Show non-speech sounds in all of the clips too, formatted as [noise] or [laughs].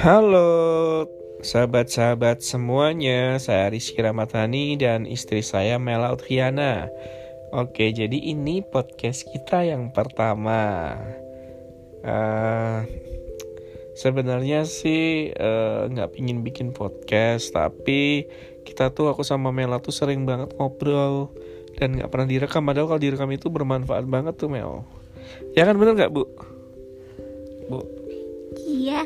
Halo sahabat-sahabat semuanya, saya Rizky Ramadhani dan istri saya Mela Uthiana. Oke, jadi ini podcast kita yang pertama. Uh, Sebenarnya sih eh, nggak uh, pingin bikin podcast, tapi kita tuh aku sama Mela tuh sering banget ngobrol dan nggak pernah direkam. Padahal kalau direkam itu bermanfaat banget tuh Mel. Ya kan bener nggak bu? Bu? Iya.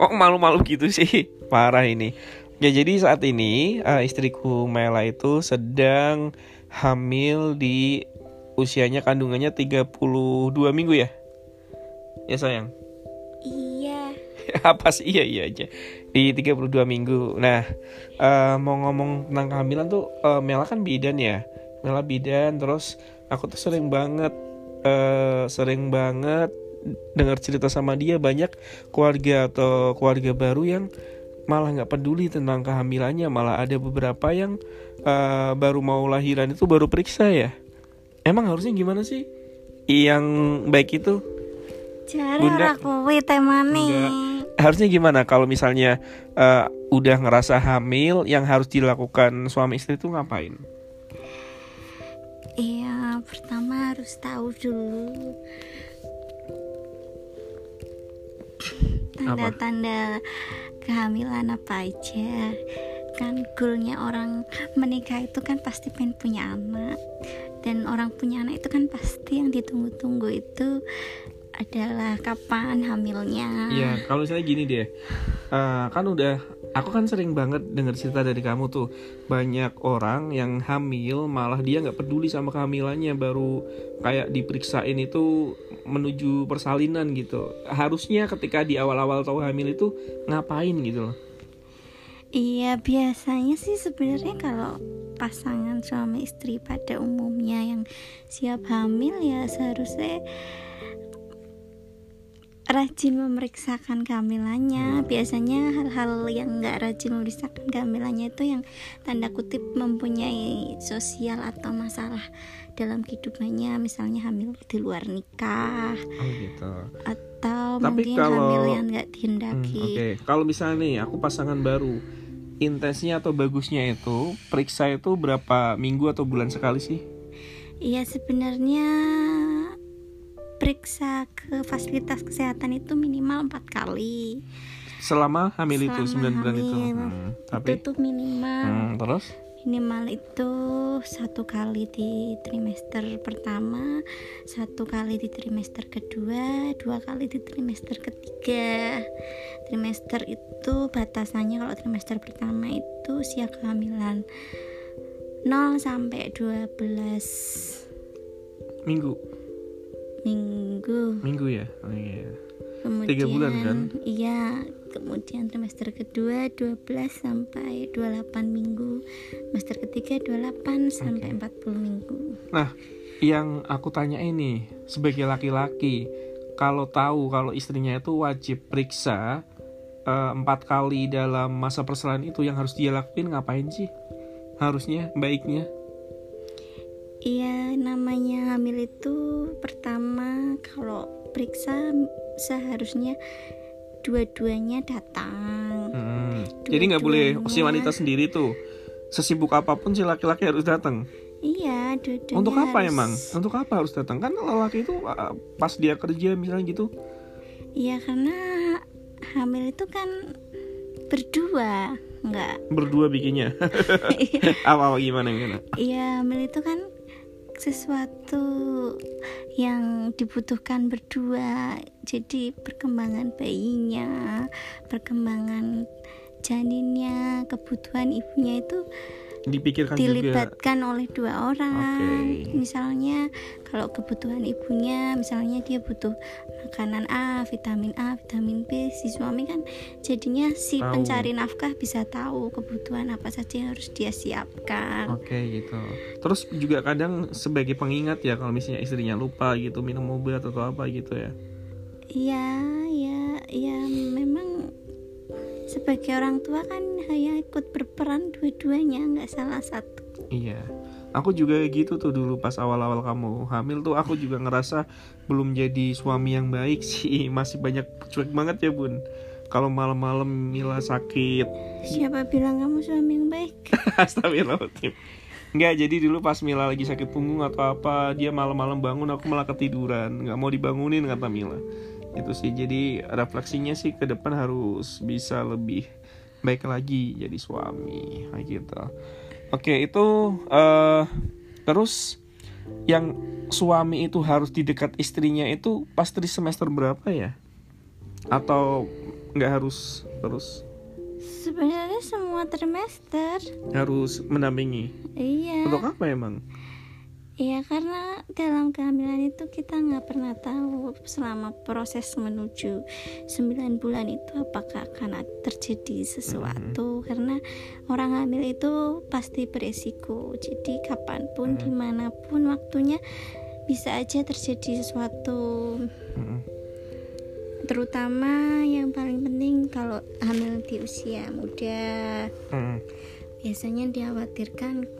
Oh malu-malu gitu sih [laughs] Parah ini Ya jadi saat ini uh, istriku Mela itu sedang hamil di usianya kandungannya 32 minggu ya? Ya sayang? Iya [laughs] Apa sih? Iya iya aja Di 32 minggu Nah uh, mau ngomong tentang kehamilan tuh uh, Mela kan bidan ya Mela bidan terus aku tuh sering banget uh, Sering banget dengar cerita sama dia banyak keluarga atau keluarga baru yang malah nggak peduli tentang kehamilannya. Malah ada beberapa yang uh, baru mau lahiran itu baru periksa ya. Emang harusnya gimana sih yang baik itu? Cara Bunda? temani. Harusnya gimana kalau misalnya uh, udah ngerasa hamil yang harus dilakukan suami istri itu ngapain? Iya, pertama harus tahu dulu tanda-tanda kehamilan apa aja? Kan goalnya orang menikah itu kan pasti pengen punya anak. Dan orang punya anak itu kan pasti yang ditunggu-tunggu itu adalah kapan hamilnya. Iya, kalau misalnya gini deh, uh, kan udah aku kan sering banget dengar cerita dari kamu tuh banyak orang yang hamil malah dia nggak peduli sama kehamilannya baru kayak diperiksain itu menuju persalinan gitu. Harusnya ketika di awal-awal tahu hamil itu ngapain gitu loh? Iya biasanya sih sebenarnya kalau pasangan suami istri pada umumnya yang siap hamil ya seharusnya rajin memeriksakan kehamilannya biasanya hal-hal yang nggak rajin memeriksakan kehamilannya itu yang tanda kutip mempunyai sosial atau masalah dalam kehidupannya. Misalnya hamil di luar nikah oh, gitu. atau Tapi mungkin kalau, hamil yang nggak dihindaki. Hmm, oke. Okay. kalau misalnya nih aku pasangan baru intensnya atau bagusnya itu periksa itu berapa minggu atau bulan sekali sih? Iya sebenarnya periksa ke fasilitas kesehatan itu minimal empat kali. Selama hamil selama itu sembilan bulan itu. hmm, tapi itu tuh minimal. Hmm, terus? Minimal itu satu kali di trimester pertama satu kali di trimester kedua dua kali di trimester ketiga. Trimester itu batasannya kalau trimester pertama itu usia kehamilan 0 sampai 12 minggu minggu. Minggu ya? Oh iya. Kemudian tiga bulan kan? Iya kemudian trimester kedua 12 sampai 28 minggu. Trimester ketiga 28 sampai okay. 40 minggu. Nah yang aku tanya ini sebagai laki-laki kalau tahu kalau istrinya itu wajib periksa eh, empat kali dalam masa persalinan itu yang harus dia lakuin ngapain sih? Harusnya baiknya Iya, namanya hamil itu pertama kalau periksa seharusnya dua-duanya datang. Hmm. Dua Jadi nggak boleh si wanita sendiri tuh sesibuk apa pun si laki-laki harus datang. Iya, dua-duanya. Untuk apa harus... emang? Untuk apa harus datang? Kan laki itu uh, pas dia kerja misalnya gitu. Iya, karena hamil itu kan berdua, nggak? Berdua bikinnya. [laughs] apa, apa gimana gimana? Iya, hamil itu kan sesuatu yang dibutuhkan berdua. Jadi perkembangan bayinya perkembangan janinnya kebutuhan ibunya itu dipikirkan dilibatkan juga. oleh dua orang. Okay. Misalnya kalau kebutuhan ibunya, misalnya dia butuh makanan A, vitamin A, vitamin B, si suami kan jadinya si tahu. pencari nafkah bisa tahu kebutuhan apa saja yang harus dia siapkan. Oke okay, gitu. Terus juga kadang sebagai pengingat ya kalau misalnya istrinya lupa gitu minum obat atau apa gitu ya. Iya, ya, ya memang sebagai orang tua kan hanya ikut berperan dua-duanya nggak salah satu. Iya. Aku juga gitu tuh dulu pas awal-awal kamu hamil tuh aku juga ngerasa belum jadi suami yang baik [laughs] sih. Masih banyak cuek banget ya bun. Kalau malam-malam Mila sakit. Siapa bilang kamu suami yang baik? [laughs] Astagfirullahaladzim. Enggak, jadi dulu pas Mila lagi sakit punggung atau apa Dia malam-malam bangun, aku malah ketiduran. Nggak mau dibangunin kata Mila Itu sih, jadi refleksinya sih ke depan harus bisa lebih baik lagi jadi suami Kayak gitu Oke, itu uh, Terus yang suami itu harus di dekat istrinya itu pas di semester berapa ya? Atau nggak harus terus? Sebenarnya semua trimester harus mendampingi. Iya. Untuk apa emang? Iya karena dalam kehamilan itu kita nggak pernah tahu selama proses menuju 9 bulan itu apakah akan terjadi sesuatu mm -hmm. karena orang hamil itu pasti beresiko jadi kapan pun mm -hmm. di mana pun waktunya bisa aja terjadi sesuatu mm -hmm. terutama yang paling penting kalau hamil di usia muda mm -hmm. biasanya dikhawatirkan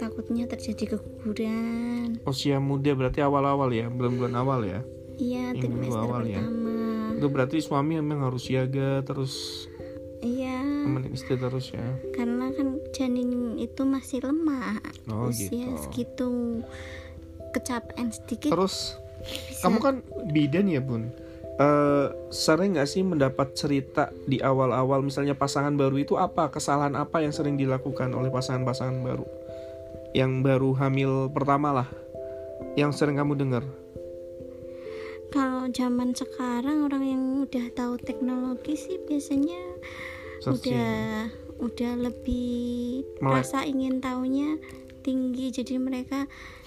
takutnya terjadi keguguran. Usia muda berarti awal-awal ya bulan-bulan awal ya? Iya trimester awal ya. pertama. Ya. itu berarti suami memang harus siaga terus iya. temenin istri terus ya? Karena kan janin itu masih lemah oh, usia gitu. segitu kecapean sedikit terus bisa. kamu kan bidan ya bun? Uh, sering nggak sih mendapat cerita di awal-awal? Misalnya pasangan baru itu apa? Kesalahan apa yang sering dilakukan oleh pasangan-pasangan baru yang baru hamil pertama lah yang sering kamu dengar kalau zaman sekarang orang yang udah tahu teknologi sih biasanya Searching. udah udah lebih Mulai. rasa ingin tahunya tinggi jadi mereka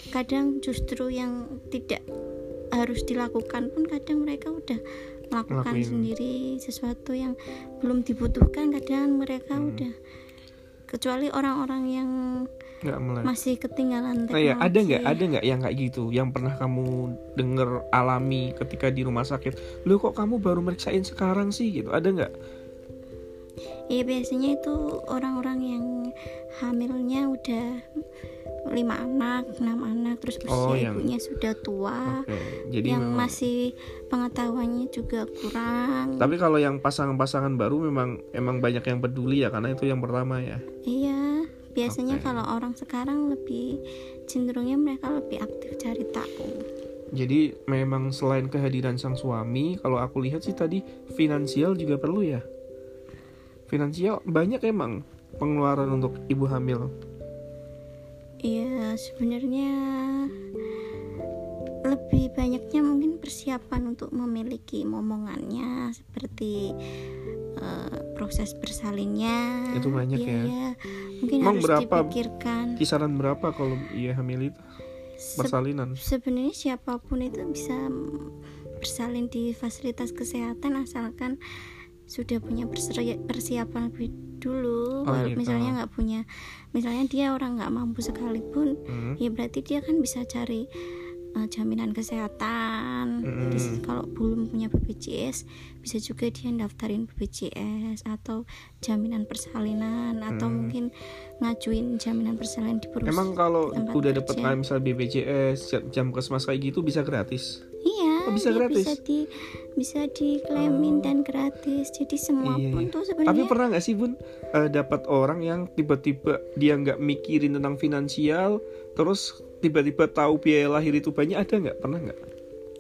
kadang justru yang tidak harus dilakukan pun kadang mereka udah melakukan Lakuin. sendiri sesuatu yang belum dibutuhkan kadang mereka hmm. udah kecuali orang-orang yang nggak mulai. masih ketinggalan teknologi. Oh, iya. ada nggak ada nggak yang kayak gitu yang pernah kamu denger alami ketika di rumah sakit lu kok kamu baru meriksain sekarang sih gitu ada nggak Iya biasanya itu orang-orang yang hamilnya udah lima anak, enam anak, terus usia oh, yang... ibunya sudah tua, okay. Jadi yang memang... masih pengetahuannya juga kurang. Tapi kalau yang pasangan-pasangan baru memang emang banyak yang peduli ya karena itu yang pertama ya. Iya biasanya okay. kalau orang sekarang lebih cenderungnya mereka lebih aktif cari tahu. Jadi memang selain kehadiran sang suami kalau aku lihat sih tadi finansial juga perlu ya. Finansial banyak emang pengeluaran untuk ibu hamil. Iya sebenarnya lebih banyaknya mungkin persiapan untuk memiliki momongannya seperti uh, proses bersalinnya itu banyak ya, ya. mungkin Emang harus berapa dipikirkan kisaran berapa kalau ia hamil itu persalinan Se sebenarnya siapa pun itu bisa bersalin di fasilitas kesehatan asalkan sudah punya persiapan lebih dulu oh, gitu. misalnya nggak punya misalnya dia orang nggak mampu sekalipun hmm. ya berarti dia kan bisa cari uh, jaminan kesehatan. Hmm. kalau belum punya BPJS bisa juga dia daftarin BPJS atau jaminan persalinan hmm. atau mungkin ngajuin jaminan persalinan di perusahaan. Emang kalau udah dapat misal BPJS jam kesmas kayak gitu bisa gratis? Iya, oh, bisa gratis. Bisa di bisa diklaimin oh. dan gratis. Jadi semua iya. pun tuh sebenarnya. Tapi pernah nggak sih bun uh, dapat orang yang tiba-tiba dia nggak mikirin tentang finansial, terus tiba-tiba tahu biaya lahir itu banyak ada nggak? Pernah nggak?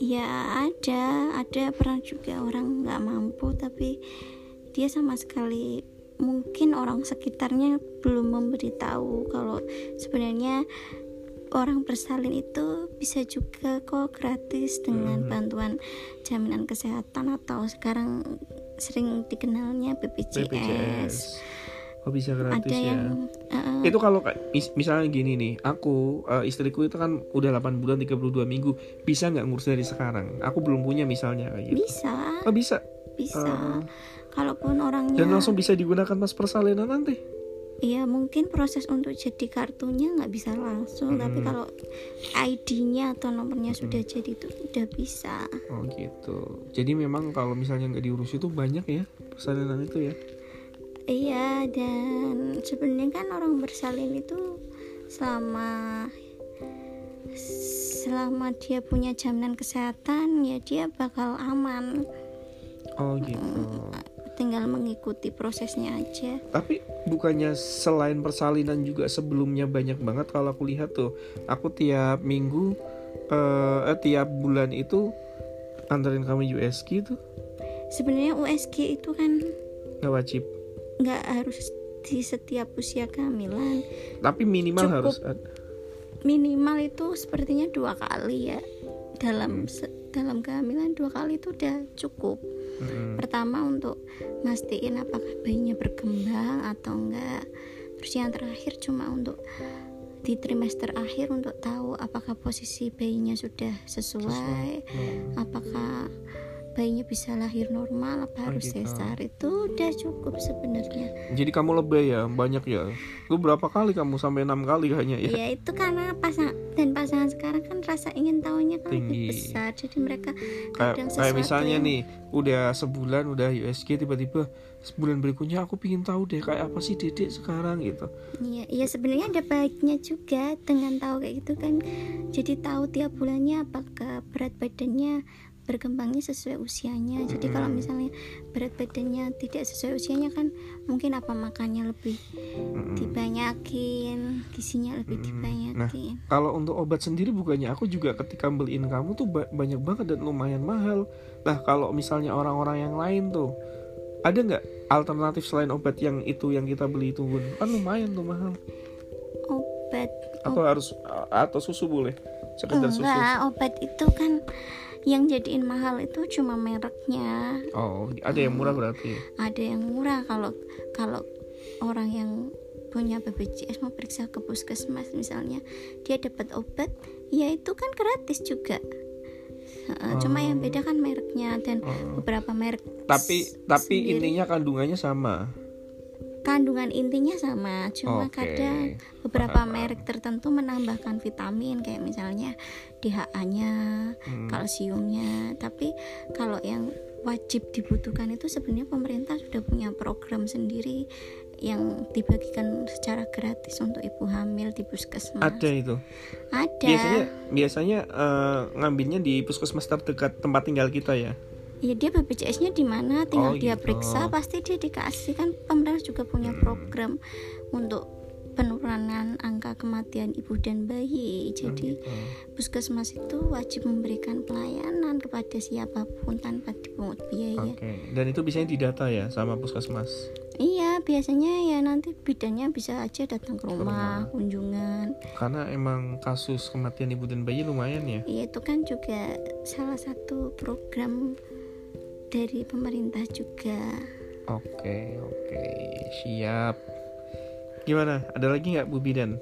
Ya ada. Ada. Pernah juga orang nggak mampu tapi dia sama sekali mungkin orang sekitarnya belum memberitahu kalau sebenarnya orang bersalin itu bisa juga kok gratis dengan hmm. bantuan jaminan kesehatan atau sekarang sering dikenalnya BPJS. BPJS Oh bisa gratis ada ya. Yang, uh, itu kalau misalnya gini nih, aku uh, istriku itu kan udah 8 bulan 32 minggu, bisa nggak ngurus dari sekarang? Aku belum punya misalnya kayak gitu. Bisa. Oh bisa. Bisa. Uh, Kalaupun orangnya Dan langsung bisa digunakan pas persalinan nanti. Iya mungkin proses untuk jadi kartunya nggak bisa langsung, hmm. tapi kalau ID-nya atau nomornya hmm. sudah jadi itu udah bisa. Oh gitu. Jadi memang kalau misalnya nggak diurus itu banyak ya persalinan itu ya iya dan sebenarnya kan orang bersalin itu selama selama dia punya jaminan kesehatan ya dia bakal aman oh gitu tinggal mengikuti prosesnya aja Tapi bukannya selain persalinan juga sebelumnya banyak banget kalau aku lihat tuh. Aku tiap minggu eh, eh, tiap bulan itu anterin kami USG tuh sebenarnya USG itu kan nggak wajib. Nggak harus di setiap usia kehamilan Tapi minimal Cukup. harus ada. minimal itu sepertinya dua kali ya Hmm. dalam dalam kehamilan dua kali itu udah cukup Mm-mm. pertama untuk mastiin apakah bayinya berkembang atau enggak terus yang terakhir cuma untuk di trimester akhir untuk tahu apakah posisi bayinya sudah sesuai, Hmm. apakah bayinya bisa lahir normal apa Oh, harus gitu. sesar itu udah cukup sebenarnya Jadi kamu lebay ya, banyak ya. Lu berapa kali kamu sampai enam kali kayaknya ya? ya itu karena pasang dan pasangan sekarang kan rasa ingin tahunya kan Tinggi. lebih besar jadi mereka kayak kadang kayak sesuatu misalnya yang- nih udah sebulan udah USG tiba-tiba sebulan berikutnya aku pingin tahu deh kayak apa sih dedek sekarang gitu Iya, iya sebenarnya ada baiknya juga dengan tahu kayak gitu kan. Jadi tahu tiap bulannya apakah berat badannya berkembangnya sesuai usianya. Jadi kalau misalnya berat badannya tidak sesuai usianya kan mungkin apa makannya lebih dibanyakin, gizinya lebih dibanyakin. kalau untuk obat sendiri bukannya aku juga ketika beliin kamu tuh ba- banyak banget dan lumayan mahal. Nah kalau misalnya orang-orang yang lain tuh ada nggak alternatif selain obat yang itu yang kita beli itu kan lumayan tuh mahal. Obat atau harus atau susu boleh? Sekedar susu. enggak, obat itu kan yang jadiin mahal itu cuma mereknya. oh ada yang murah berarti ada yang murah. Kalau kalau orang yang punya BPJS mau periksa ke puskesmas misalnya dia dapat obat ya itu kan gratis juga. Heeh, cuma yang beda kan mereknya dan Oh. beberapa merek tapi tapi sendiri, intinya kandungannya sama kandungan intinya sama cuma Oke. kadang beberapa merek tertentu menambahkan vitamin kayak misalnya DHA-nya Hmm. kalsiumnya. Tapi kalau yang wajib dibutuhkan itu sebenarnya pemerintah sudah punya program sendiri yang dibagikan secara gratis untuk ibu hamil di puskesmas. Ada itu? Ada. Biasanya biasanya eh, ngambilnya di puskesmas terdekat tempat tinggal kita ya ya dia BPJS-nya di mana tinggal Oh, dia gitu. periksa pasti dia dikasih kan pemerintah juga punya Hmm. program untuk penurunan angka kematian ibu dan bayi jadi gitu. puskesmas itu wajib memberikan pelayanan kepada siapa pun tanpa dipungut biaya oke dan itu biasanya didata ya sama puskesmas Iya, biasanya ya nanti bidannya bisa aja datang ke rumah, rumah. kunjungan. karena emang kasus kematian ibu dan bayi lumayan ya Iya, itu kan juga salah satu program dari pemerintah juga. oke oke siap gimana ada lagi nggak Bu Bidan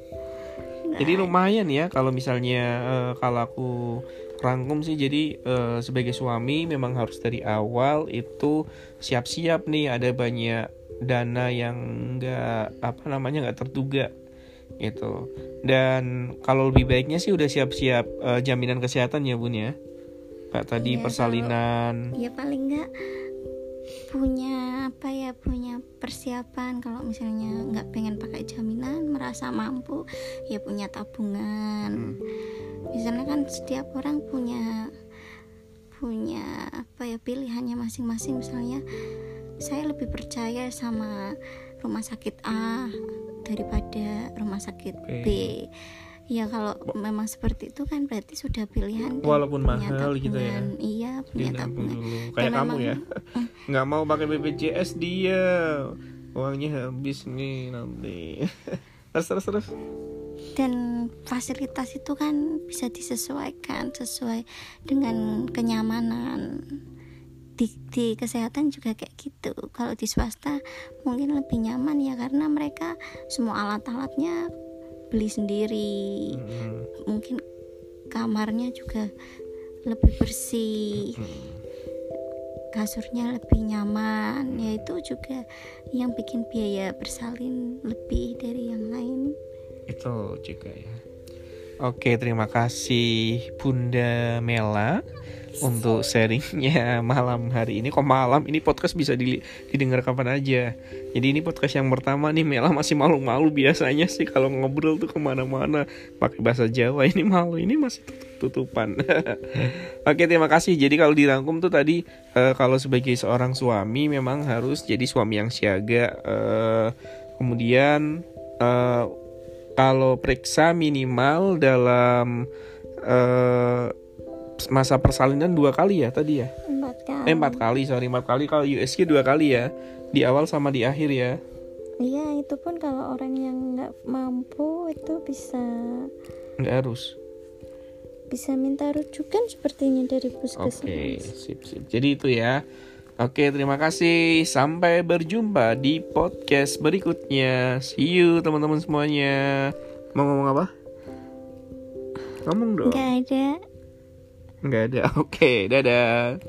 Jadi lumayan ya kalau misalnya eh, kalau aku rangkum sih jadi eh, sebagai suami memang harus dari awal itu siap-siap nih ada banyak dana yang enggak apa namanya nggak terduga gitu. Dan kalau lebih baiknya sih udah siap-siap eh, jaminan kesehatan ya Bun ya. Kayak tadi Iya, persalinan. Ya paling enggak punya apa ya punya persiapan. Kalau misalnya nggak pengen pakai jaminan merasa mampu ya punya tabungan. Misalnya kan setiap orang punya punya apa ya pilihannya masing-masing. Misalnya saya lebih percaya sama rumah sakit A daripada rumah sakit Oke. B ya kalau memang seperti itu kan berarti sudah pilihan Walaupun mahal gitu ya. iya punya tabungan. Dan Kayak kamu memang- ya. [laughs] nggak mau pakai BPJS dia. Uangnya habis nih nanti. [laughs] terus terus terus. dan fasilitas itu kan bisa disesuaikan sesuai dengan kenyamanan di, di kesehatan juga kayak gitu kalau di swasta mungkin lebih nyaman ya karena mereka semua alat-alatnya beli sendiri. Hmm. mungkin kamarnya juga lebih bersih. Hmm. kasurnya lebih nyaman. Ya itu juga yang bikin biaya bersalin lebih dari yang lain. Itu juga ya Oke, terima kasih Bunda Mela untuk sharingnya malam hari ini. Kok malam? Ini podcast bisa didengar kapan aja. Jadi ini podcast yang pertama nih Mela masih malu-malu biasanya sih kalau ngobrol tuh ke mana-mana pakai bahasa Jawa. Ini malu, ini masih tutupan. [laughs] Oke, terima kasih. Jadi kalau dirangkum tuh tadi uh, kalau sebagai seorang suami memang harus jadi suami yang siaga. Uh, kemudian uh, kalau periksa minimal dalam uh, masa persalinan dua kali ya tadi ya? Empat kali. Eh, empat kali sorry empat kali. Kalau USG dua kali ya di awal sama di akhir ya. Iya itu pun kalau orang yang nggak mampu itu bisa nggak harus. bisa minta rujukan sepertinya dari puskesmas. Oke okay, sip sip. Jadi itu ya Oke, terima kasih. Sampai berjumpa di podcast berikutnya. See you teman-teman semuanya. Mau ngomong apa? Ngomong dong. Gak ada. Gak ada. [laughs] Oke, dadah.